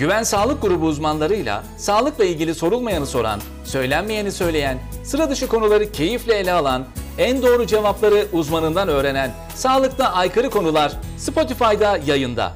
Güven Sağlık Grubu uzmanlarıyla sağlıkla ilgili sorulmayanı soran, söylenmeyeni söyleyen, sıra dışı konuları keyifle ele alan, en doğru cevapları uzmanından öğrenen Sağlıkta Aykırı Konular Spotify'da yayında.